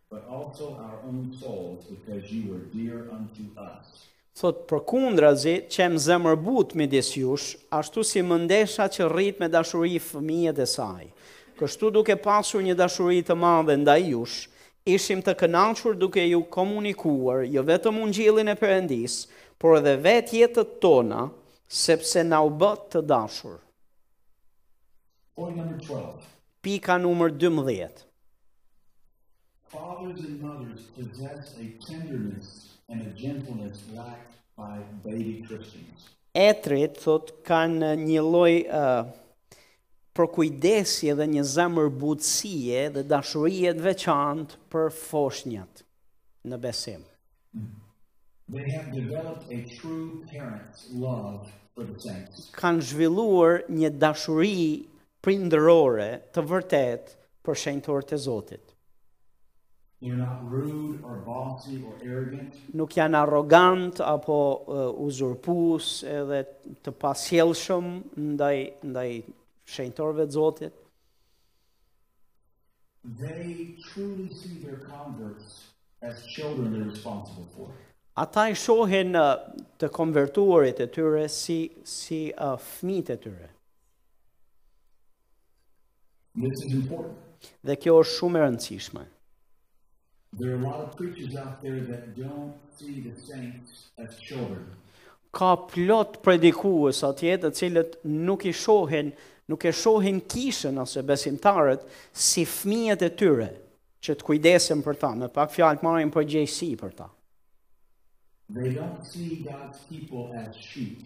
but also our own souls because you were dear unto us. Thotë përkundrazi qemë zemërbutë midis jush, ashtu si mëndesha që rrit me dashuri fëmijet e saj. Kështu duke pasur një dashuri të madhe ndaj jush, ishim të kënaqur duke ju komunikuar jo vetëm ungjillin e Perëndisë, por edhe vetë jetët tona, sepse na u bë të dashur. Point number 12. Pika numër 12. Fathers and mothers possess a tenderness and a gentleness lacked by baby Christians. Etërit thotë kanë një lloj uh, përkujdesje dhe një zemërbutësie dhe dashurie të veçantë për foshnjat. në besim. They have developed a true parent's love for the saints. Kanë zhvilluar një dashuri prindërore të vërtetë për shenjtorët e Zotit. They're not rude or bossy or arrogant. Nuk janë arrogantë apo uh, uzurpues edhe të pasjellshëm ndaj ndaj shenjtorëve të Zotit. They truly see their converts as children they're responsible for. Ata i shohin uh, të konvertuarit e tyre si si uh, fëmijët e tyre. This is important. Dhe kjo është shumë e rëndësishme. There are a lot of preachers out there that don't see the saints as children. Ka plot predikues atje të cilët nuk i shohin, nuk e shohin kishën ose besimtarët si fëmijët e tyre që të kujdesen për ta, me pak fjalë marrin përgjegjësi për ta. They don't see God's people as sheep.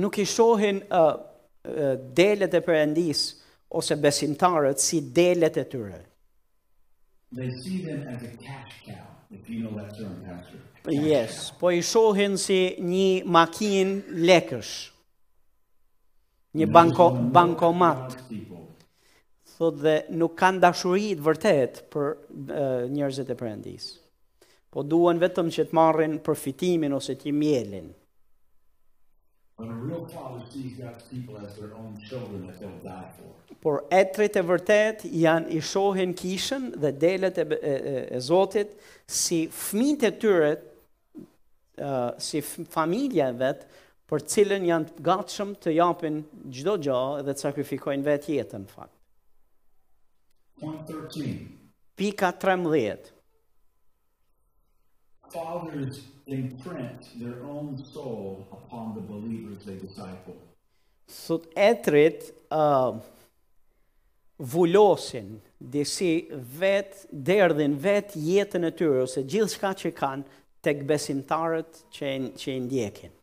Nuk i shohin uh, uh, delet e Perëndisë ose besimtarët si delet e tyre. They see them as a cash cow, if you know that term, Pastor. Yes, po i shohin si një makinë lekësh. Një banko, bankomat. Thotë dhe nuk kanë dashuri të vërtetë për uh, njerëzit e Perëndisë. Po duan vetëm që të marrin përfitimin ose t'i mjelin. When a real father sees God's people as their own children that they'll die for. Por etërit e vërtetë janë i shohin kishën dhe delet e, e, e, e Zotit si fëmijët e tyre uh, si familja e vet për të cilën janë të gatshëm të japin çdo gjë dhe të sakrifikojnë vetë jetën në fakt. Pika 13. Fathers imprint their own soul upon the believers they disciple. Thotë etërit uh, vullosin disi vetë derdhin vetë jetën e tyre ose gjithçka që kanë tek besimtarët që që i ndjekin.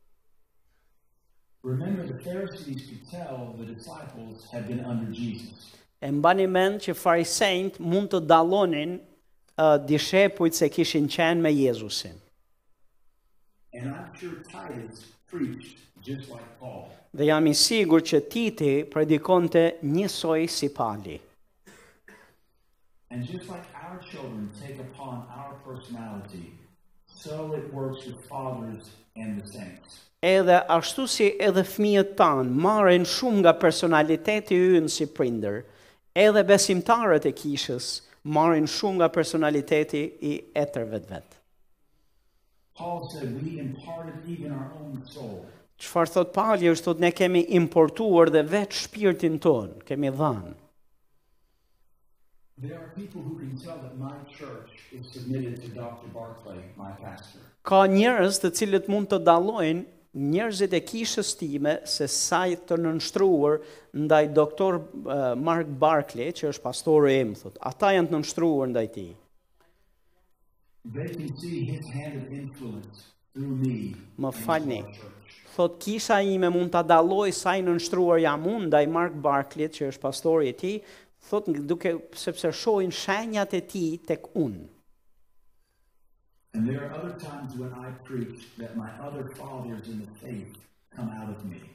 Remember the Pharisees could tell the disciples had been under Jesus. E mbani mend që farisenjtë mund të dallonin uh, dishepujt se kishin qenë me Jezusin. And I'm sure Titus preached just like Paul. Dhe jam i sigurt që Titi predikonte njësoj si Pali. And just like our children take upon our personality, so it works with fathers and the saints. Edhe ashtu si edhe fëmijët tanë marrin shumë nga personaliteti ynë si prindër, edhe besimtarët e kishës marrin shumë nga personaliteti i etërve të vet. Paul said we imparted even our own soul. Çfarë thotë Pali është thotë ne kemi importuar dhe vetë shpirtin tonë, kemi dhënë. Ka njerëz të cilët mund të dallojnë njerëzit e kishës time se sa të nënshtruar ndaj doktor Mark Barkley, që është pastori im, thotë. Ata janë të nënshtruar ndaj tij. Më falni. Thotë kisha ime mund ta dallojë sa i nënshtruar jam unë ndaj Mark Barklit që është pastori i tij, thotë duke sepse shohin shenjat e tij tek unë.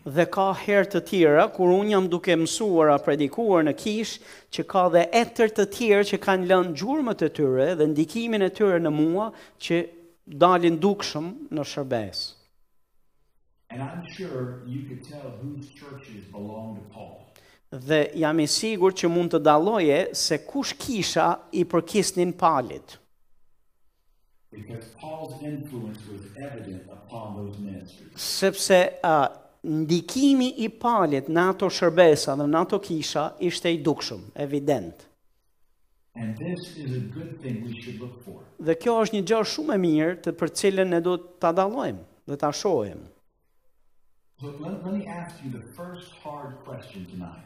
Dhe ka herë të tjera, kur unë jam duke mësuar a predikuar në kishë, që ka dhe etër të tjerë që kanë lënë gjurmët e tyre dhe ndikimin e tyre në mua që dalin dukshëm në shërbesë. And I'm sure you could tell whose churches belong to Paul. Dhe jam i sigurt që mund të dalloje se kush kisha i përkisnin Palit. Sepse a, ndikimi i Palit në ato shërbesa dhe në ato kisha ishte i dukshëm, evident. Dhe kjo është një gjë shumë e mirë të për cilën ne duhet ta dallojmë dhe ta shohim.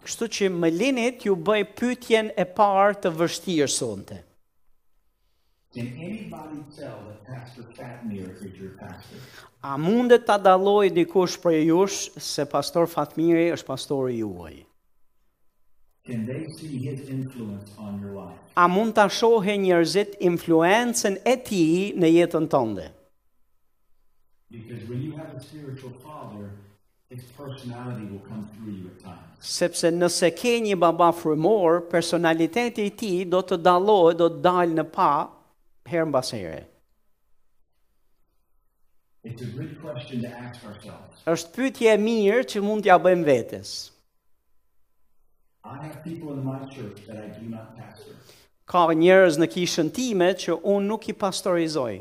Kështu që më lini t'ju bëj pyetjen e parë të vështirë sonte. A mundet ta dallojë dikush prej jush se pastor Fatmiri është pastori juaj? A mund ta shohin njerëzit influencën e tij në jetën tënde? Sepse nëse ke një baba frymor, personaliteti i tij do të dallohet, do të dalë në pah herë mbas here. It's a good question to ask ourselves. Është pyetje e mirë që mund t'ia bëjmë vetes. I have people in my church that I do not pastor. Ka njerëz në kishën time që unë nuk i pastorizoj.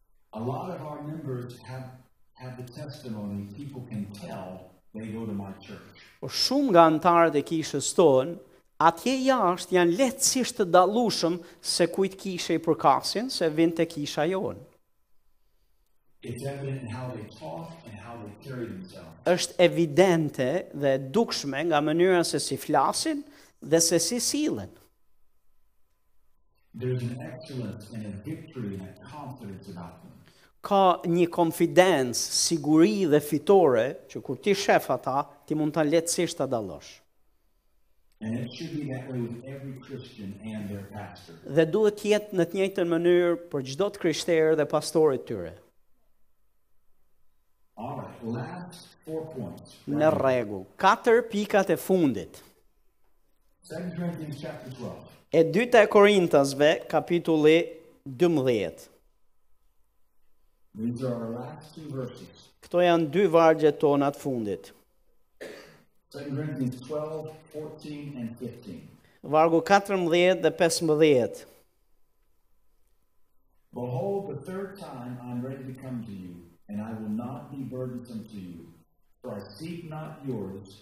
A lot of our members have have the testimony people can tell they go to my church. Po shumë nga anëtarët e kishës tonë atje jashtë janë lehtësisht të dallueshëm se kujt kishe i përkasin se vijnë te kisha jonë. është evidente dhe e dukshme nga mënyra se si flasin dhe se si sillen. Ka një konfidencë, siguri dhe fitore që kur t'i shef ata, ti mund ta lehtësisht ta dallosh. Dhe duhet të jetë në të njëjtën mënyrë për çdo të krishterë dhe pastorit të tyre. Në rregull, katër pikat e fundit. E dyta e Korintasve, kapitulli 12. Këto janë dy vargjet tona të fundit. Vargu 14 dhe 15. Behold, the third time I am ready to come to you, and I will not be burdensome to you, for I seek not yours,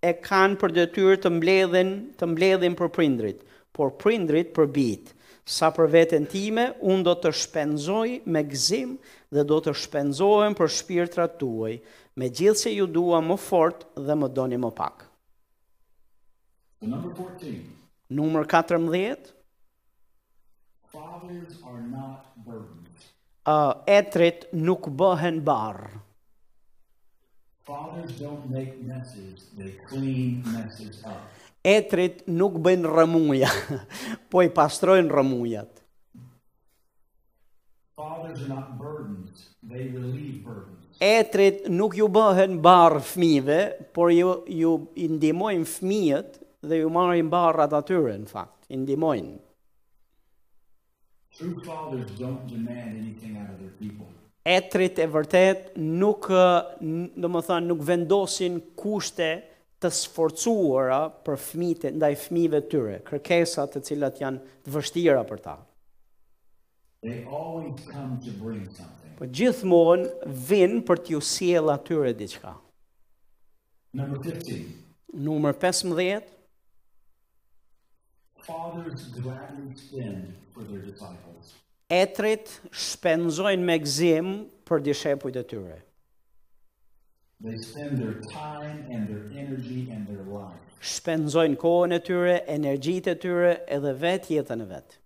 e kanë për detyrë të mbledhin, të mbledhin për prindërit, por prindërit për bijtë. Sa për veten time, unë do të shpenzoj me gëzim dhe do të shpenzohem për shpirtrat tuaj, megjithëse ju dua më fort dhe më doni më pak. Numër 14. Uh, etërit nuk bëhen barrë. Etërit nuk bëjnë rrëmuja, po i pastrojnë rrëmujat. Etërit nuk ju bëhen barrë fmijve, por ju, ju ndihmojnë fmijët dhe ju marrin barrat atyre, në fakt, i ndihmojnë. Etërit e vërtetë nuk, domethënë, nuk vendosin kushte të sforcuara për fëmijët, ndaj fëmijëve të tyre, kërkesa të cilat janë të vështira për ta. Po gjithmonë vijnë për t'ju sjellë atyre diçka. Numër 15. Numër 15. Fathers gladly spend for their disciples. Etërit shpenzojnë me gëzim për dishepujt e tyre. They spend their time and their energy and their life. Shpenzojnë kohën e tyre, energjitë e tyre edhe vetë jetën e vet.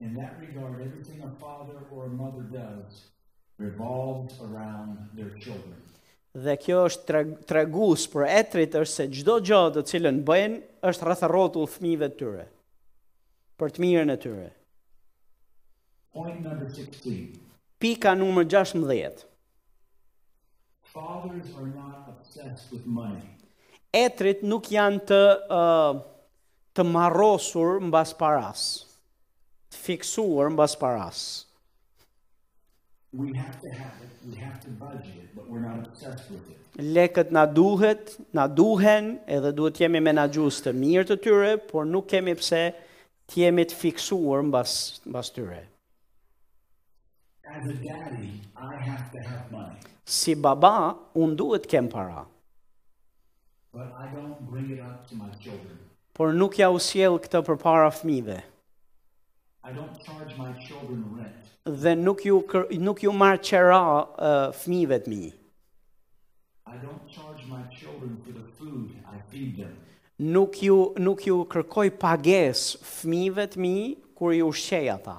In that regard, everything a father or a mother does revolves around their children. Dhe kjo është tregues për etërit është se çdo gjë të cilën bëjnë është rreth e rrotull fëmijëve të tyre. Për të mirën e tyre. Point number 16. Pika numër 16. Etërit nuk janë të uh, të marrosur mbas paras. Të fiksuar mbas paras. We have to have it, we have to budget it, but we're not obsessed with it. Lekët na duhet, na duhen, edhe duhet të jemi menaxhues të mirë të tyre, por nuk kemi pse të jemi të fiksuar mbas mbas tyre. Si baba, unë duhet të kem para. Por nuk jua sjell këtë përpara fmijve. Dhe nuk ju, nuk ju marr qera uh, fmijve të mi. Nuk ju, nuk ju kërkoj pagesë fmijve të mi, kur i ushqej ata.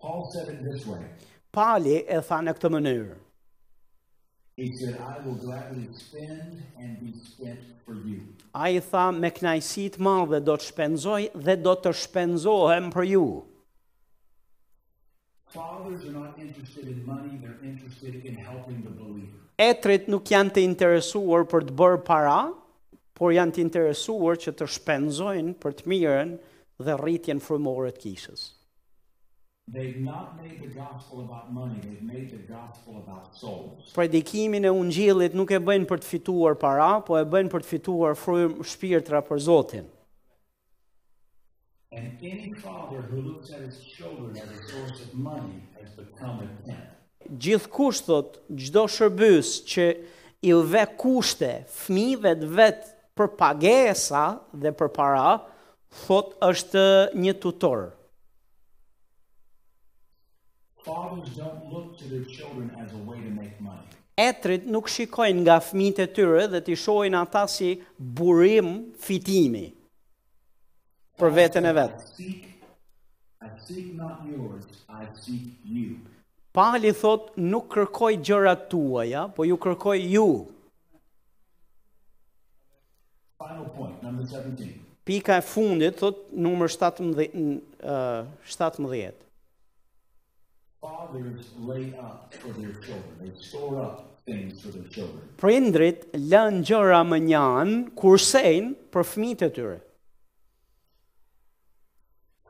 Paul said it this way. Pali e tha në këtë mënyrë. He said, I will gladly spend and be spent for you. Ai tha me kënaqësi të madhe do të shpenzoj dhe do të shpenzohem për ju. Fathers are not interested in money, they're interested in helping the believer. Etërit nuk janë të interesuar për të bërë para, por janë të interesuar që të shpenzojnë për të mirën dhe rritjen frymore të kishës. Predikimin e ungjillit nuk e bëjnë për të fituar para, po e bëjnë për të fituar frymë shpirtra për Zotin. Gjithkush thotë, çdo shërbyes që i vë kushte fëmijëve të vet për pagesa dhe për para, thotë është një tutor. Fathers don't look to their children as a way to make money. Etërit nuk shikojnë nga fëmijët e tyre dhe t'i shohin ata si burim fitimi. për veten e vet. Pali thotë nuk kërkoj gjërat tuaja, po ju kërkoj ju. Final point, number 17. Pika e fundit, thotë numër 17, uh, 17. Prindërit lënë gjëra mënjanë, kursejnë për fëmijët e tyre.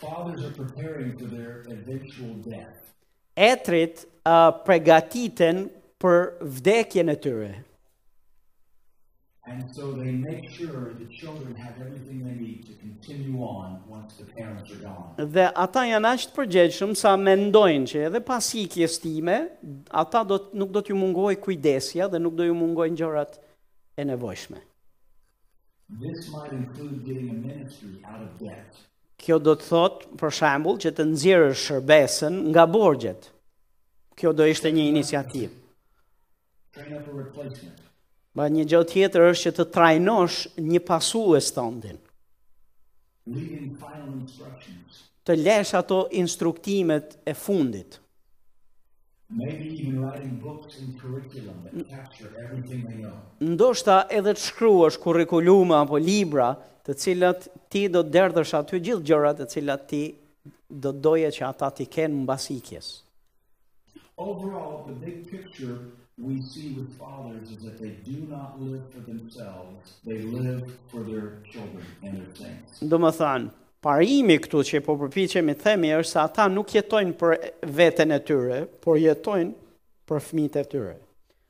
Fathers are preparing for their eventual death. Etërit uh, pregatiten për vdekjen e tyre. And so they make sure the children have everything they need to continue on once the parents are gone. Dhe ata janë aq të përgjegjshëm sa mendojnë që edhe pas ikjes time, ata do të, nuk do t'ju mungojë kujdesja dhe nuk do ju mungojnë gjërat e nevojshme. This might include getting a ministry out of debt. Kjo do të thotë, për shembull, që të nxjerrësh shërbesën nga borxhet. Kjo do ishte një iniciativë. Ma një gjë tjetër është që të trajnosh një pasues tëndin. Të lësh ato instruktimet e fundit. Ndoshta edhe të shkruash kurrikulume apo libra të cilat ti do të derdhësh aty gjithë gjërat të cilat ti do të doje që ata t'i kenë mbas ikjes. Overall, the big picture we see with fathers is that they do not live for themselves, they live for their children and their saints. Domethënë, parimi këtu që po përpiqem të themi është se ata nuk jetojnë për veten e tyre, por jetojnë për fëmijët e tyre.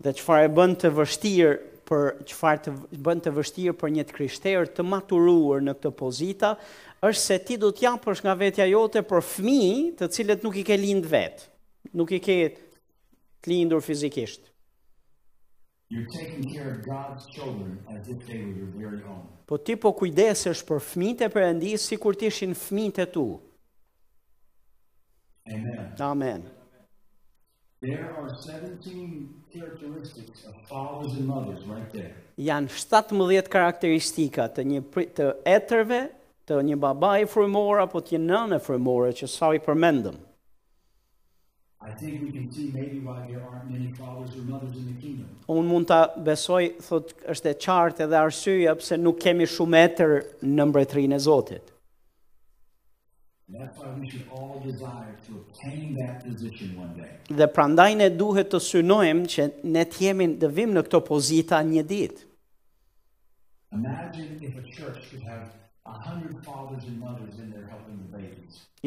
Dhe çfarë e bën të vështirë për çfarë të bën të vështirë për një të krishterë të maturuar në këtë pozita, është se ti do të japësh nga vetja jote për fëmijë të cilët nuk i ke lind vetë. Nuk i ke të lindur fizikisht. You're taking care of God's children as if they were your very own. Po ti po kujdesesh për fëmijët e Perëndisë sikur të ishin fëmijët e tu. Amen. Amen. There are 17 characteristics of fathers and mothers right there. Janë 17 karakteristika të një të etërve, të një babai frymor apo të një nëne frymore që sa i përmendëm. I think we can see maybe why there aren't many fathers or mothers in the kingdom. Unë mund ta besoj, thotë, është e qartë edhe arsyeja pse nuk kemi shumë etër në mbretërinë e Zotit. Dhe prandaj ne duhet të synojmë që ne të jemi të vijmë në këto pozita një ditë.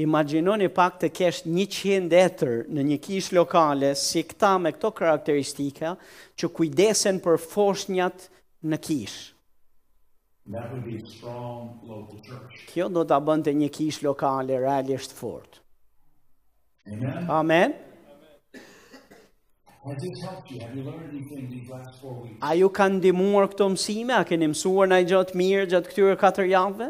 Imagjinoni pak të kesh 100 etër në një kishë lokale si këta me këto karakteristika që kujdesen për foshnjat në kishë. Kjo do ta bënte një kishë lokale realisht të fortë. Amen. A ju kanë ndihmuar këto mësime? A keni mësuar naj gjë të mirë gjatë këtyre katër javëve?